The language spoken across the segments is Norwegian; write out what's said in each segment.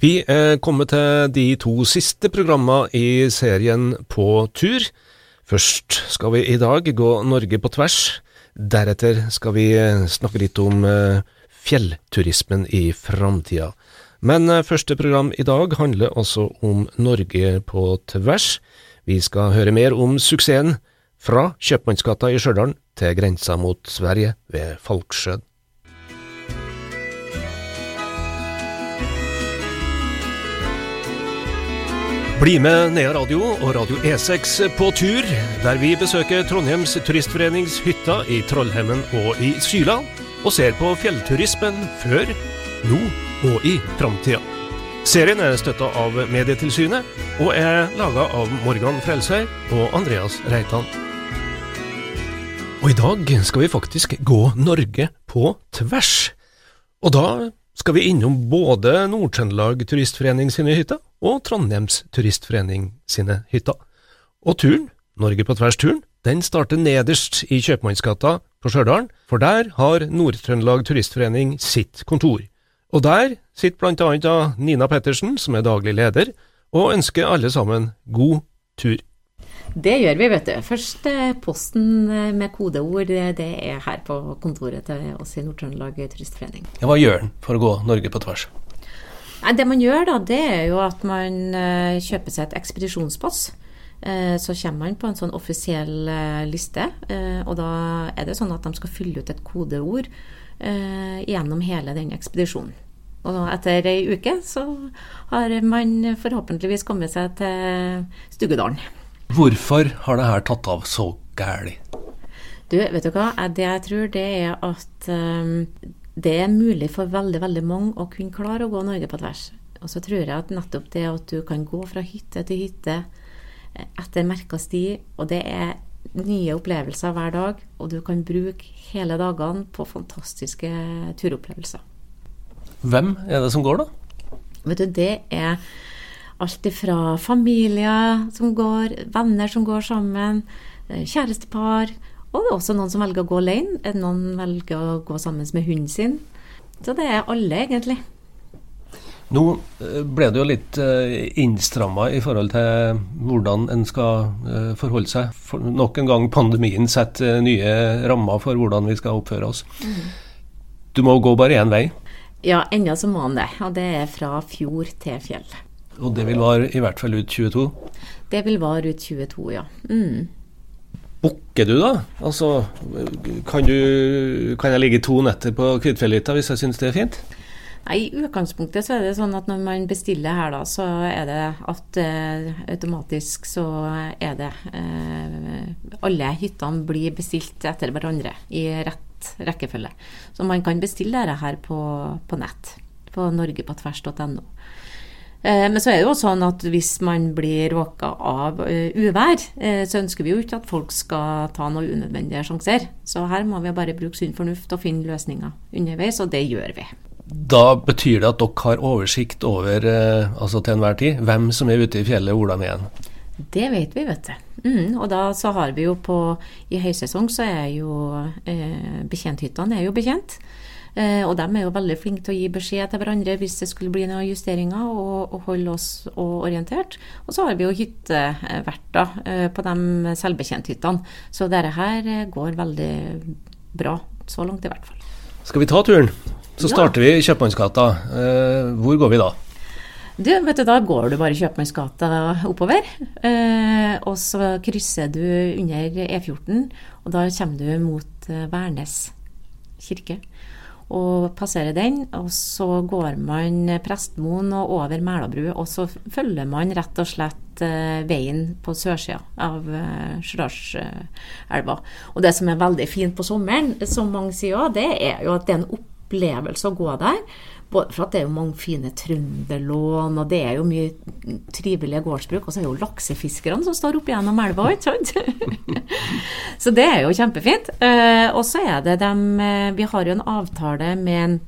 Vi er kommet til de to siste programmene i serien På tur. Først skal vi i dag gå Norge på tvers. Deretter skal vi snakke litt om eh, fjellturismen i framtida. Men eh, første program i dag handler også om Norge på tvers. Vi skal høre mer om suksessen fra Kjøpmannsgata i Stjørdal til grensa mot Sverige ved Falksjøen. Bli med Nea Radio og Radio E6 på tur, der vi besøker Trondheims turistforenings hytter i Trollhemmen og i Syla, og ser på fjellturismen før, nå og i framtida. Serien er støtta av Medietilsynet, og er laga av Morgan Frelsøy og Andreas Reitan. Og i dag skal vi faktisk gå Norge på tvers. Og da skal vi innom både Nord-Trøndelag Turistforening sine hytter og Trondheims Turistforening sine hytter. Og turen, Norge på tvers-turen, den starter nederst i Kjøpmannsgata på Stjørdal, for der har Nord-Trøndelag Turistforening sitt kontor. Og der sitter blant annet Nina Pettersen, som er daglig leder, og ønsker alle sammen god tur. Det gjør vi, vet du. Først eh, posten eh, med kodeord, det er her på kontoret til oss i Nord-Trøndelag Turistforening. Ja, hva gjør den for å gå Norge på tvers? Nei, det man gjør da, det er jo at man uh, kjøper seg et ekspedisjonspass. Uh, så kommer man på en sånn offisiell uh, liste, og da er det sånn at de skal fylle ut et kodeord gjennom hele den ekspedisjonen. Og etter ei uke så har man forhåpentligvis kommet seg til Stugedalen. Hvorfor har det her tatt av så gæli? Du, vet du hva? Det jeg tror, det er at det er mulig for veldig, veldig mange å kunne klare å gå Norge på tvers. Og så tror jeg at nettopp det at du kan gå fra hytte til hytte eh, etter merka sti, og det er nye opplevelser hver dag, og du kan bruke hele dagene på fantastiske turopplevelser. Hvem er det som går, da? Vet du, det er alt fra familier som går, venner som går sammen, eh, kjærestepar, og det er også noen som velger å gå alene. Noen velger å gå sammen med hunden sin. Så det er alle, egentlig. Nå eh, ble det jo litt eh, innstramma i forhold til hvordan en skal eh, forholde seg. For nok en gang pandemien setter nye rammer for hvordan vi skal oppføre oss. Mm. Du må gå bare én vei. Ja, ennå så må han det. Og det er fra fjord til fjell. Og det vil vare i hvert fall ut 22? Det vil vare ut 22, ja. Mm. Booker du, da? Altså, kan, du, kan jeg ligge to netter på Kvitfjellhytta hvis jeg syns det er fint? Nei, I utgangspunktet så er det sånn at når man bestiller her, da, så er det at eh, automatisk så er det eh, Alle hyttene blir bestilt etter hverandre i rett rekkefølge. Så man kan bestille dette her på, på nett. På norgepotvers.no. Eh, men så er det jo sånn at hvis man blir råka av eh, uvær, eh, så ønsker vi jo ikke at folk skal ta noen unødvendige sjanser. Så her må vi bare bruke sunn fornuft og finne løsninger underveis, og det gjør vi. Da betyr det at dere har oversikt over, altså til enhver tid, hvem som er ute i fjellet og hvordan igjen? Det vet vi, vet du. Mm, og da så har vi jo på I høysesong så er jo eh, betjenthyttene er jo bekjent. Eh, og de er jo veldig flinke til å gi beskjed til hverandre hvis det skulle bli noen justeringer, og, og holde oss orientert. Og så har vi jo hytteverter eh, på de selvbetjenthyttene. Så dette her eh, går veldig bra. Så langt, i hvert fall. Skal vi ta turen? Så starter vi i Kjøpmannsgata. Hvor går vi da? Du, vet du, Da går du bare Kjøpmannsgata oppover. Eh, og så krysser du under E14, og da kommer du mot Værnes kirke og passerer den. Og så går man Prestmoen og over Mælabru, og så følger man rett og slett eh, veien på sørsida av eh, Stjørdalselva. Og det som er veldig fint på sommeren, som mange sier òg, det er jo at det er en opplevelse å gå der. Både for at det er jo mange fine trønderlån, og det er jo mye trivelige gårdsbruk. Og så er det jo laksefiskerne som står opp gjennom elva, ikke sant? så det er jo kjempefint. Eh, og så er det dem eh, Vi har jo en avtale med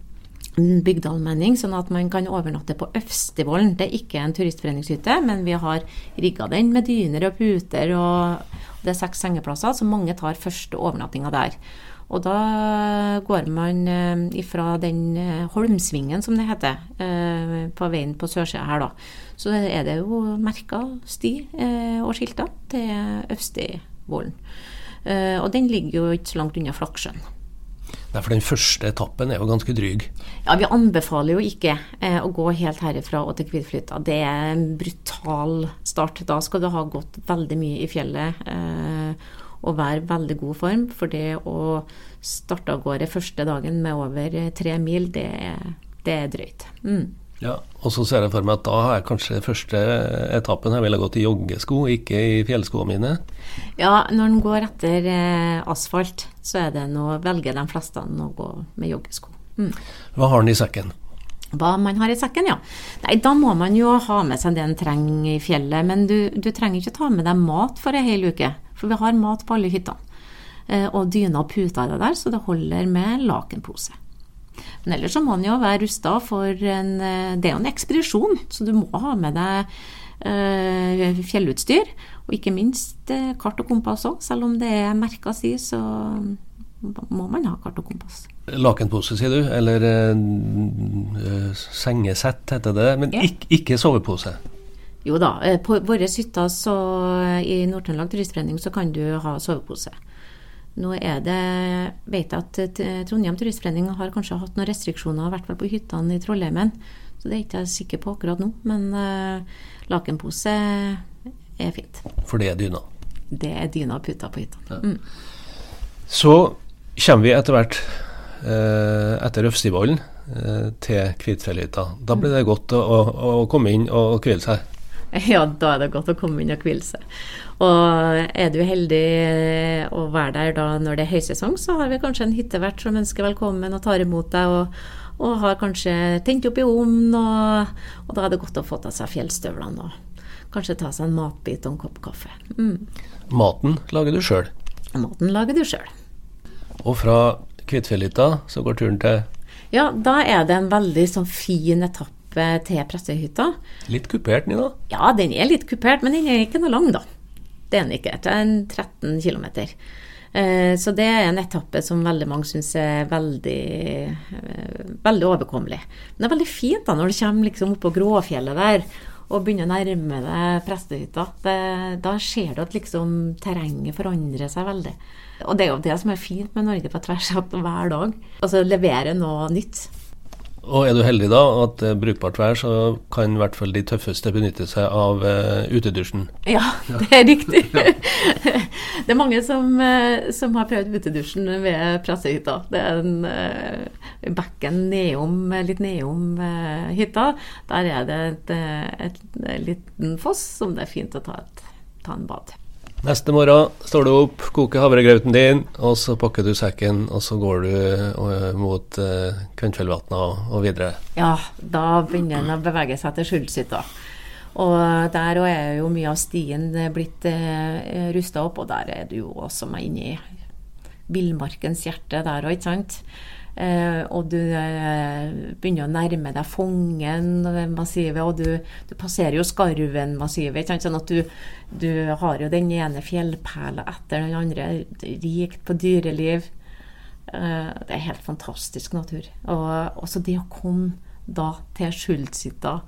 en bygdeallmenning, sånn at man kan overnatte på Øvstevollen. Det er ikke en turistforeningshytte, men vi har rigga den med dyner og puter, og det er seks sengeplasser, så mange tar første overnattinga der. Og da går man ifra den Holmsvingen, som det heter, på veien på sørsida her, da. Så er det jo merka sti og skilter til Øvstivollen. Og den ligger jo ikke så langt unna Flaksjøen. Nei, for Den første etappen er jo ganske dryg? Ja, Vi anbefaler jo ikke eh, å gå helt herifra og til Kvitflytta. Det er en brutal start. Da skal du ha gått veldig mye i fjellet eh, og være veldig god form. For det å starte av gårde første dagen med over tre mil, det, det er drøyt. Mm. Ja, og så ser jeg for meg at da er kanskje første etappen jeg ville gått i joggesko, ikke i fjellskoene mine. Ja, når en går etter eh, asfalt, så er det noe, velger de fleste å gå med joggesko. Mm. Hva har en i sekken? Hva man har i sekken, ja. Nei, da må man jo ha med seg det en trenger i fjellet. Men du, du trenger ikke ta med deg mat for ei hel uke, for vi har mat på alle hyttene. Eh, og dyna og puter er det der, så det holder med lakenpose. Men ellers så må man jo være rusta for en eh, Det er jo en ekspedisjon, så du må ha med deg uh, fjellutstyr. Og ikke minst uh, kart og kompass òg. Selv om det er merka si, så må man ha kart og kompass. Lakenpose, sier du? Eller uh, sengesett, heter det. Men ja. ikke, ikke sovepose? Jo da. På våre hytter i Nord-Trøndelag Turistforening så kan du ha sovepose. Nå er det, vet jeg at Trondheim Turistforening har kanskje hatt noen restriksjoner, i hvert fall på hyttene i Trollheimen. Så det er ikke jeg sikker på akkurat nå. Men uh, lakenpose er fint. For det er dyna? Det er dyna og puta på hyttene. Ja. Mm. Så kommer vi etter hvert, uh, etter Røfstivollen, uh, til Kvitfjellhytta. Da blir det godt å, å, å komme inn og hvile seg? Ja, da er det godt å komme inn og hvile seg. Og er du heldig å være der da når det er høysesong, så har vi kanskje en hyttevert som ønsker velkommen og tar imot deg. og, og har kanskje tent opp i ovnen, og, og, da er det godt å få ta seg fjellstøvlene og kanskje ta seg en matbit og en kopp kaffe. Mm. Maten lager du sjøl? Maten lager du sjøl. Og fra Kvitfjellhytta så går turen til Ja, da er det en veldig sånn fin etappe til Pressehytta. Litt kupert, Nina? Ja, den er litt kupert, men den er ikke noe lang, da. Det er den ikke. Det er en 13 km. Eh, så det er en etappe som veldig mange syns er veldig, eh, veldig overkommelig. Men det er veldig fint da når du kommer liksom opp på Gråfjellet der og begynner å nærme deg prestehytta. Da ser du at liksom terrenget forandrer seg veldig. Og det er jo det som er fint med Norge på tvers av hver dag. Altså levere noe nytt. Og er du heldig da, at det er brukbart vær, så kan i hvert fall de tøffeste benytte seg av uh, utedusjen. Ja, det er riktig. det er mange som, uh, som har prøvd utedusjen ved pressehytta. Det er en uh, bekken nedom, litt nedom uh, hytta. Der er det et, et, et liten foss som det er fint å ta, et, ta en bad. Neste morgen står du opp, koker havregrauten din, og så pakker du sekken, og så går du uh, mot uh, Kvenfjellvatna og, videre. Ja, da begynner en å bevege seg til Skjulshytta. Og der er jo mye av stien blitt uh, rusta opp, og der er du jo også med inne i villmarkens hjerte der òg, ikke sant. Eh, og du eh, begynner å nærme deg Fongen-massivet, og du, du, passerer jo Skarven-massivet. Sånn at du, du, har jo den ene fjellperla etter den andre, rikt på dyreliv. Eh, det er helt fantastisk natur. Og også det å komme da til Skjuldsytta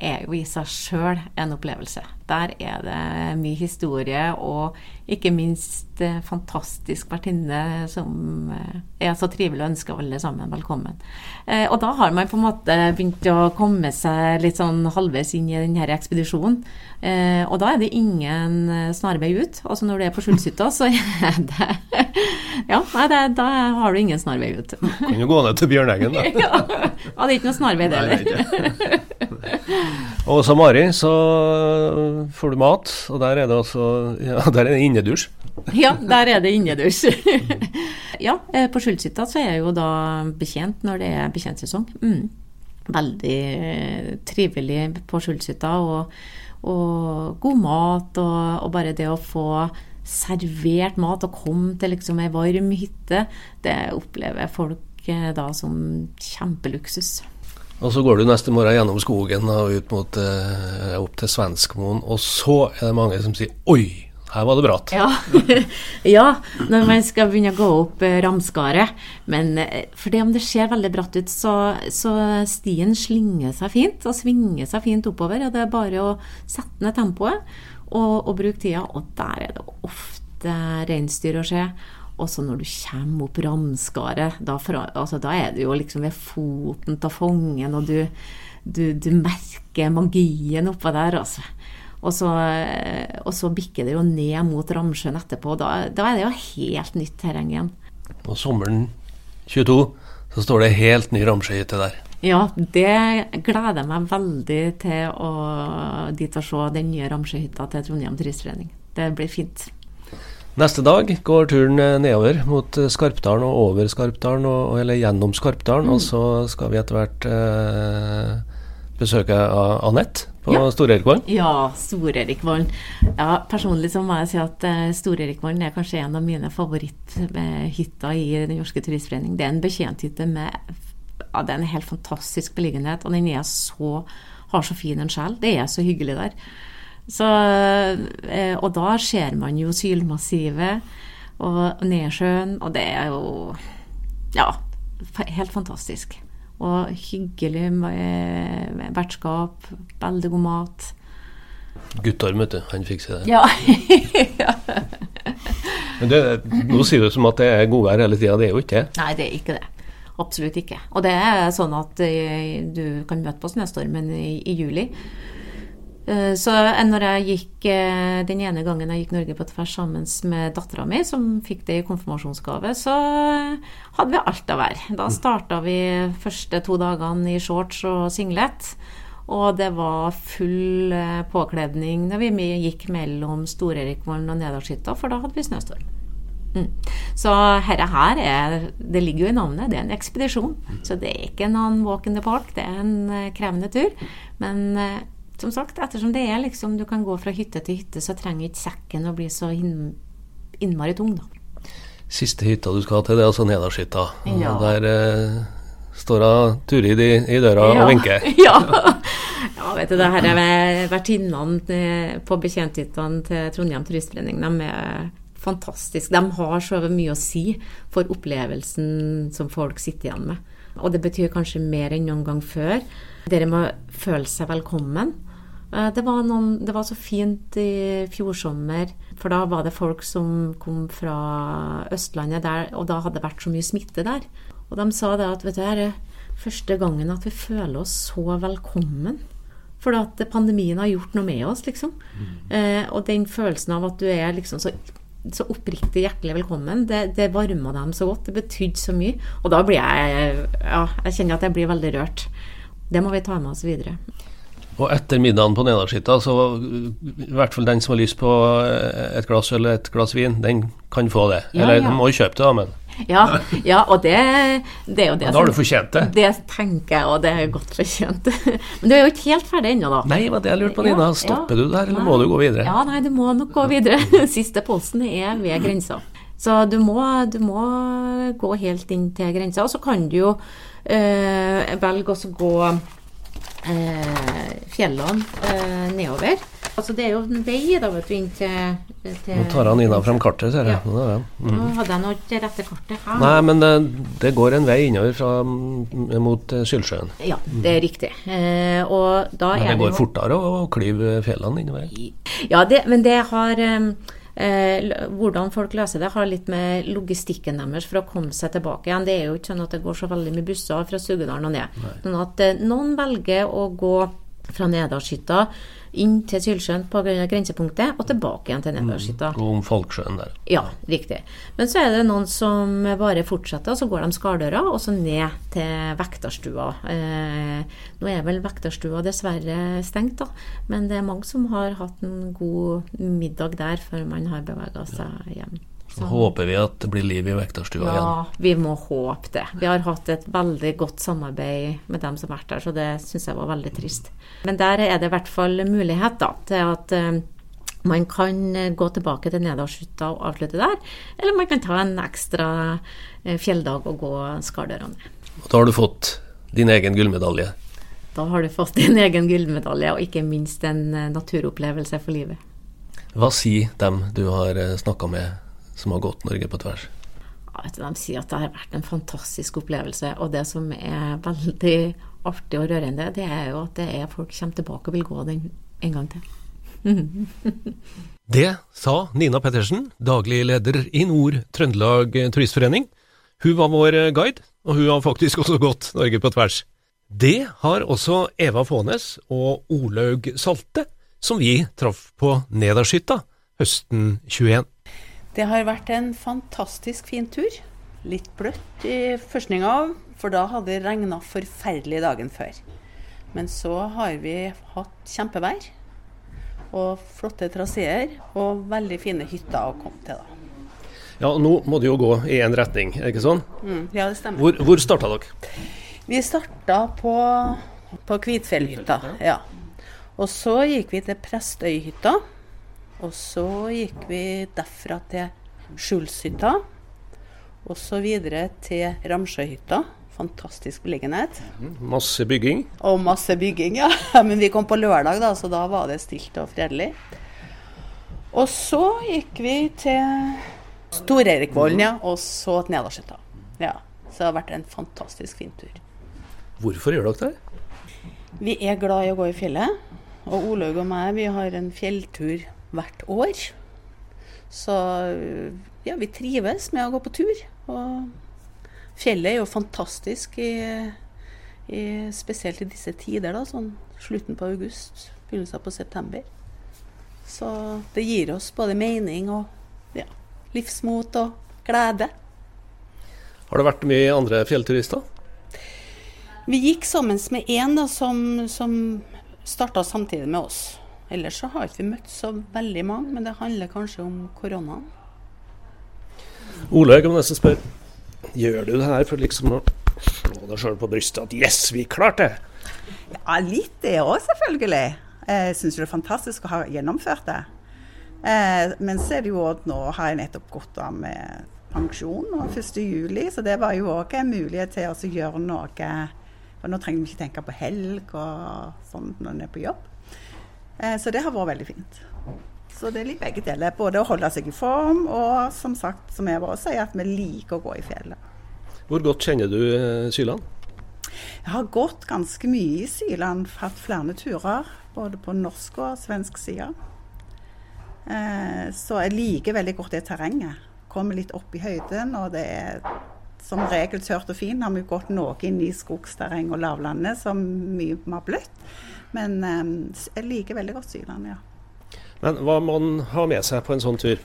er jo i seg sjøl en opplevelse. Der er det mye historie, og ikke minst eh, fantastisk vertinne som eh, er så trivelig å ønske alle sammen velkommen. Eh, og da har man på en måte begynt å komme seg litt sånn halvveis inn i denne ekspedisjonen. Og da er det ingen snarvei ut. Altså når du er på Skjulshytta, så er det Ja, nei, det, da har du ingen snarvei ut. Kan jo gå ned til Bjørneggen, da. ja, det er ikke noe snarvei, det heller. Og som Mari så får du mat, og der er det altså ja, der er det innedusj. ja, der er det innedusj. ja, eh, på Skjulshytta så er jeg jo da betjent når det er betjentsesong. Mm. Veldig eh, trivelig på Skjulshytta, og, og, god mat, og, og bare det å få servert mat og komme til liksom ei varm hytte, det opplever folk eh, da som kjempeluksus. Og så går du neste morgen gjennom skogen og ut mot, eh, opp til Svenskmoen, og så er det mange som sier Oi, Her var det bratt. Ja. ja, når man skal begynne å gå opp eh, ramskaret. Men eh, for det om det ser veldig bratt ut, så, så stien slynger seg fint og svinger seg fint oppover. Og det er bare å sette ned tempoet og, og bruke tida. Og der er det ofte reinsdyr å se. Også når du kommer opp ramskaret, da, altså, da er du jo liksom ved foten av fongen, og du, du, du merker magien oppå der, altså. Og så, og så, bikker det jo ned mot Ramsjøen etterpå. Da, da er det jo helt nytt terreng igjen. På sommeren 22 så står det helt ny Ramsjøhytte der. Ja, det gleder jeg meg veldig til å dit og se den nye Ramsjøhytta til Trondheim Turistforening. Det blir fint. Neste dag går turen nedover mot Skarpdalen og over Skarpdalen, og, eller gjennom Skarpdalen. Mm. Og så skal vi etter hvert eh, besøke Anette på ja. Stor-Erikvollen? Ja, Stor-Erikvollen. Ja, personlig så må jeg si at uh, Stor-Erikvollen er kanskje en av mine favoritthytter i Den norske turistforening. Det er en betjenthytte med ja, det er en helt fantastisk beliggenhet, og den er så, har så fin en sjel. Det er så hyggelig der. Så, uh, og da ser man jo Sylmassivet og Nedsjøen, og det er jo ja, helt fantastisk. Og hyggelig vertskap, veldig god mat. Guttorm, vet du. Han fikser det. Ja. Men det, nå sier du som at det er godvær hele tida. Det er jo ikke det? Nei, det er ikke det. Absolutt ikke. Og det er sånn at eh, du kan møte på snøstormen i, i juli. Eh, så når jeg gikk eh, den ene gangen jeg gikk Norge på tvers sammen med dattera mi, som fikk det i konfirmasjonsgave, så hadde vi alt av være. Da starta vi første to dagene i shorts og singlet. Og det var full eh, påkledning når vi gikk mellom Stor-Erikvollen og Nedalshytta, for da hadde vi snøstorm. Mm. Så herre her er Det ligger jo i navnet, det er en ekspedisjon. Så det er ikke noen walk in the park, det er en krevende tur. Men som sagt, ettersom det er liksom du kan gå fra hytte til hytte, så trenger ikke sekken å bli så inn, innmari tung, da. Siste hytta du skal til, det er altså Nedarshytta. Ja. Der eh, står hun Turid i, i døra ja. og vinker. Ja. ja, vet du, det her er vertinnene på bekjenthyttene til Trondheim Turistforening. De er fantastiske. De har så mye å si for opplevelsen som folk sitter igjen med. Og det betyr kanskje mer enn noen gang før. Dere må føle seg velkommen. Eh, det var, noen, det var, så fint i fjor sommer, for da var det folk som kom fra Østlandet, der, og da hadde det vært så mye smitte der. Og de sa det at vet du, det er første gangen at vi føler oss så velkommen. For at pandemien har gjort noe med oss, liksom. Mm. Eh, og den følelsen av at du er liksom så, så oppriktig hjertelig velkommen, det, det varma dem så godt. Det betydde så mye. Og da blir jeg Ja, jeg kjenner at jeg blir veldig rørt. Det må vi ta med oss videre. Og etter middagen på Nedarskytta, så i hvert fall den som har lyst på eh, et glass eller et glass vin, den kan få det. Ja, eller ja. må kjøpe det, da, men ja, ja, og det, det, er jo det Da har du fortjent det. Det tenker jeg, og det er godt fortjent. Men du er jo ikke helt ferdig ennå, da. Nei, det jeg lurte på, Nina. Stopper du der, eller nei. må du gå videre? Ja, nei, du må nok gå videre. Siste posten er ved grensa. Så du må, du må gå helt inn til grensa. Og så kan du jo øh, velge å gå eh, fjellene eh, nedover. Altså Det er jo en vei da, vet du, inn til, til Nå tar han Ina fram kartet, ser jeg. Ja. Ja, mm. Nå hadde jeg nå ikke rette kartet her. Nei, men det, det, går en vei innover fra, mot uh, Sylsjøen. Ja, det er riktig. Eh, og da men det er går jo... fortere å klyve fjellene innover? Ja, det, men det har Eh, hvordan folk løser det, har litt med logistikken deres for å komme seg tilbake igjen. Det er jo ikke sånn at det går så veldig mye busser fra Sugedalen og ned. Sånn at eh, noen velger å gå fra Nedalshytta inn til Sylsjøen på grensepunktet, og tilbake igjen til Nedalshytta. Mm, om Folksjøen der. Ja, riktig. Men så er det noen som bare fortsetter, og så går de Skardøra, og så ned til Vekterstua. Eh, nå er vel Vekterstua dessverre stengt, da, men det er mange som har hatt en god middag der før man har bevega seg hjem. Så håper vi at det blir liv i vekterstua ja, igjen. Ja, vi må håpe det. Vi har hatt et veldig godt samarbeid med dem som har vært der, så det syns jeg var veldig trist. Men der er det i hvert fall mulighet da, til at uh, man kan gå tilbake til Nedalshytta og avslutte der, eller man kan ta en ekstra uh, fjelldag og gå Skardørene. Og da har du fått din egen gullmedalje? Da har du fått din egen gullmedalje, og ikke minst en naturopplevelse for livet. Hva sier dem du har snakka med som har gått Norge på tvers? Ja, vet du, de sier at det har vært en fantastisk opplevelse. Og det som er veldig artig og rørende, det er jo at det er folk kommer tilbake og vil gå den en gang til. det sa Nina Pettersen, daglig leder i Nord-Trøndelag Turistforening. Hun var vår guide, og hun har faktisk også gått Norge på tvers. Det har også Eva Fånes og Olaug Salte, som vi traff på Nederskytta høsten 21. Det har vært en fantastisk fin tur. Litt bløtt i førstninga, for da hadde det regna forferdelig dagen før. Men så har vi hatt kjempevær og flotte traseer og veldig fine hytter å komme til. da. Ja, Nå må det jo gå i én retning, er det ikke sånn? Mm, ja, det stemmer. Hvor, hvor starta dere? Vi starta på, på Kvitfjellhytta. Ja. Og så gikk vi til Prestøyhytta. Og så gikk vi derfra til Skjulshytta. Og så videre til Ramsjøhytta fantastisk beliggenhet. Masse bygging? Og masse bygging, ja. Men vi kom på lørdag, da, så da var det stilt og fredelig. Og så gikk vi til Stor-Eirikvollen, ja. Og så til Nedersjøtta. Ja. Så det har vært en fantastisk fin tur. Hvorfor gjør dere det? Vi er glad i å gå i fjellet. Og Olaug og meg, vi har en fjelltur hvert år. Så ja, vi trives med å gå på tur. Og Fjellet er jo fantastisk, i, i, spesielt i disse tider. da, sånn Slutten på august, begynnelsen på september. Så det gir oss både mening og ja, livsmot og glede. Har det vært mye andre fjellturister? Vi gikk sammen med én som, som starta samtidig med oss. Ellers så har ikke vi møtt så veldig mange, men det handler kanskje om koronaen. Ole, jeg kan nesten spørre. Gjør du det her for liksom å slå deg sjøl på brystet at 'yes, vi klarte det'? Ja, litt det òg, selvfølgelig. Jeg syns det er fantastisk å ha gjennomført det. Eh, men så er det jo òg nå har jeg nettopp gått av med pensjon 1.7, så det var jo òg en mulighet til å gjøre noe. For nå trenger vi ikke tenke på helg og sånn når en er på jobb. Eh, så det har vært veldig fint. Så det er litt begge deler. Både å holde seg i form, og som sagt, som jeg bare sier, at vi liker å gå i fjellet. Hvor godt kjenner du eh, Syland? Jeg har gått ganske mye i Syland. Hatt flere turer, både på norsk og svensk side. Eh, så jeg liker veldig godt det terrenget. Kommer litt opp i høyden, og det er som regel tørt og fint. Har vi gått noe inn i skogsterreng og lavlandet, som mye mer bløtt. Men eh, jeg liker veldig godt Syland, ja. Men hva må man ha med seg på en sånn tur?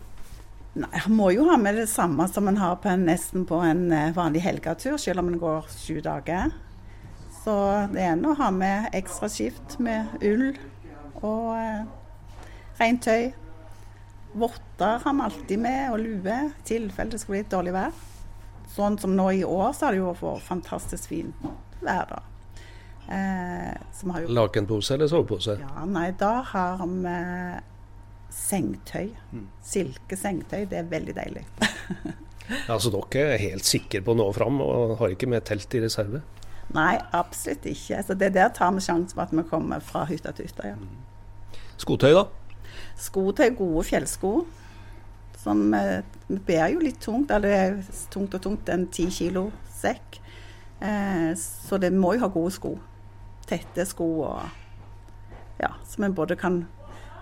Nei, Han må jo ha med det samme som man har på en, nesten på en eh, vanlig helgetur, selv om man går sju dager. Så det er å ha med ekstra skift med ull og eh, rent tøy. Votter har vi alltid med, og lue, i tilfelle det skulle bli et dårlig vær. Sånn som nå i år, så har det jo vært fantastisk fint vær. da. Eh, Lakenpose eller sovepose? Ja, nei, da har vi Sengtøy. Mm. Silkesengtøy. Det er veldig deilig. altså dere er helt sikre på å nå fram og har ikke med telt i reserve? Nei, absolutt ikke. Så det der tar vi sjansen på at vi kommer fra hytta til hytta. Ja. Mm. Skotøy, da? Skotøy, gode fjellsko. Som eh, bærer jo litt tungt. Eller det er tungt og tungt, en ti kilo sekk. Eh, så det må jo ha gode sko. Tette sko og ja, så vi både kan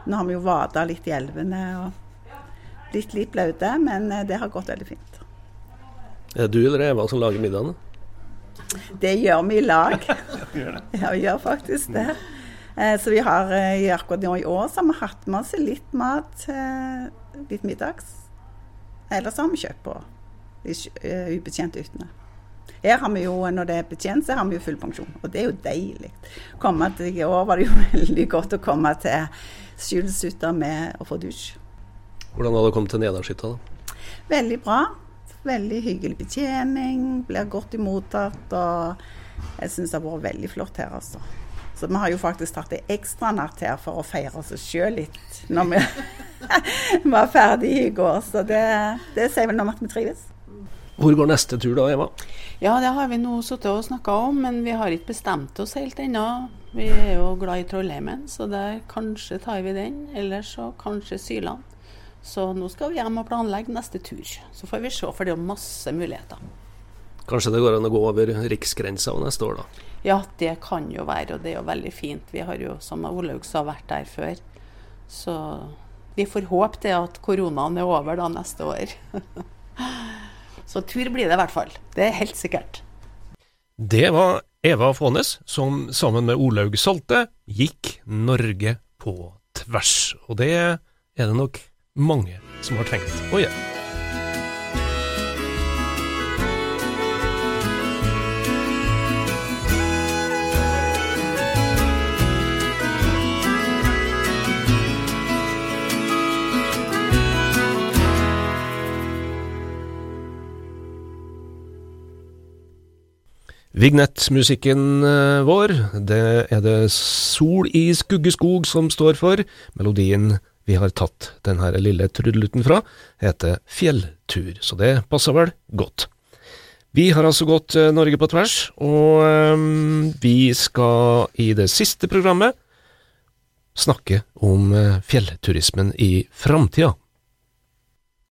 nå har vi jo vada litt i elvene og blitt litt blaute, men eh, det har gått veldig fint. Er det du eller Eva som lager middagene? Det gjør vi i lag. ja, vi gjør faktisk det. Eh, så vi har i akkurat nå i år så har vi hatt med oss litt mat, litt middags. Ellers har vi kjøpt på de utene. Her har vi jo, når det er betjent, så har vi jo full pensjon. Og det er jo deilig. Komme Til, I år var det jo veldig godt å komme til Skjulshytta med å få dusj. Hvordan har det kommet til Nedarshytta, da? Veldig bra. Veldig hyggelig betjening. Blir godtimottatt. Og jeg syns det har vært veldig flott her, altså. Så vi har jo faktisk tatt en ekstranatt her for å feire oss sjøl litt når vi var ferdige i går. Så det, det sier vel noe om at vi trives. Hvor går neste tur da, Eva? Ja, det har vi nå sittet og snakka om, men vi har ikke bestemt oss helt ennå. Vi er jo glad i Trollheimen, så der kanskje tar vi den. Eller så kanskje Syland. Så nå skal vi hjem og planlegge neste tur. Så får vi se, for det er masse muligheter. Kanskje det går an å gå over riksgrensa neste år, da? Ja, det kan jo være, og det er jo veldig fint. Vi har jo, som Olaug sa, vært der før. Så vi får håpe det at koronaen er over da neste år. Så tur blir det i hvert fall. Det er helt sikkert. Det var Eva Fånes som sammen med Olaug Salte gikk Norge på tvers. Og det er det nok mange som har tenkt å gjøre. Vignettmusikken eh, vår, det er det Sol i skuggeskog som står for. Melodien vi har tatt denne lille trudelutten fra, heter Fjelltur, så det passer vel godt. Vi har altså gått eh, Norge på tvers, og um, vi skal i det siste programmet snakke om fjellturismen i framtida.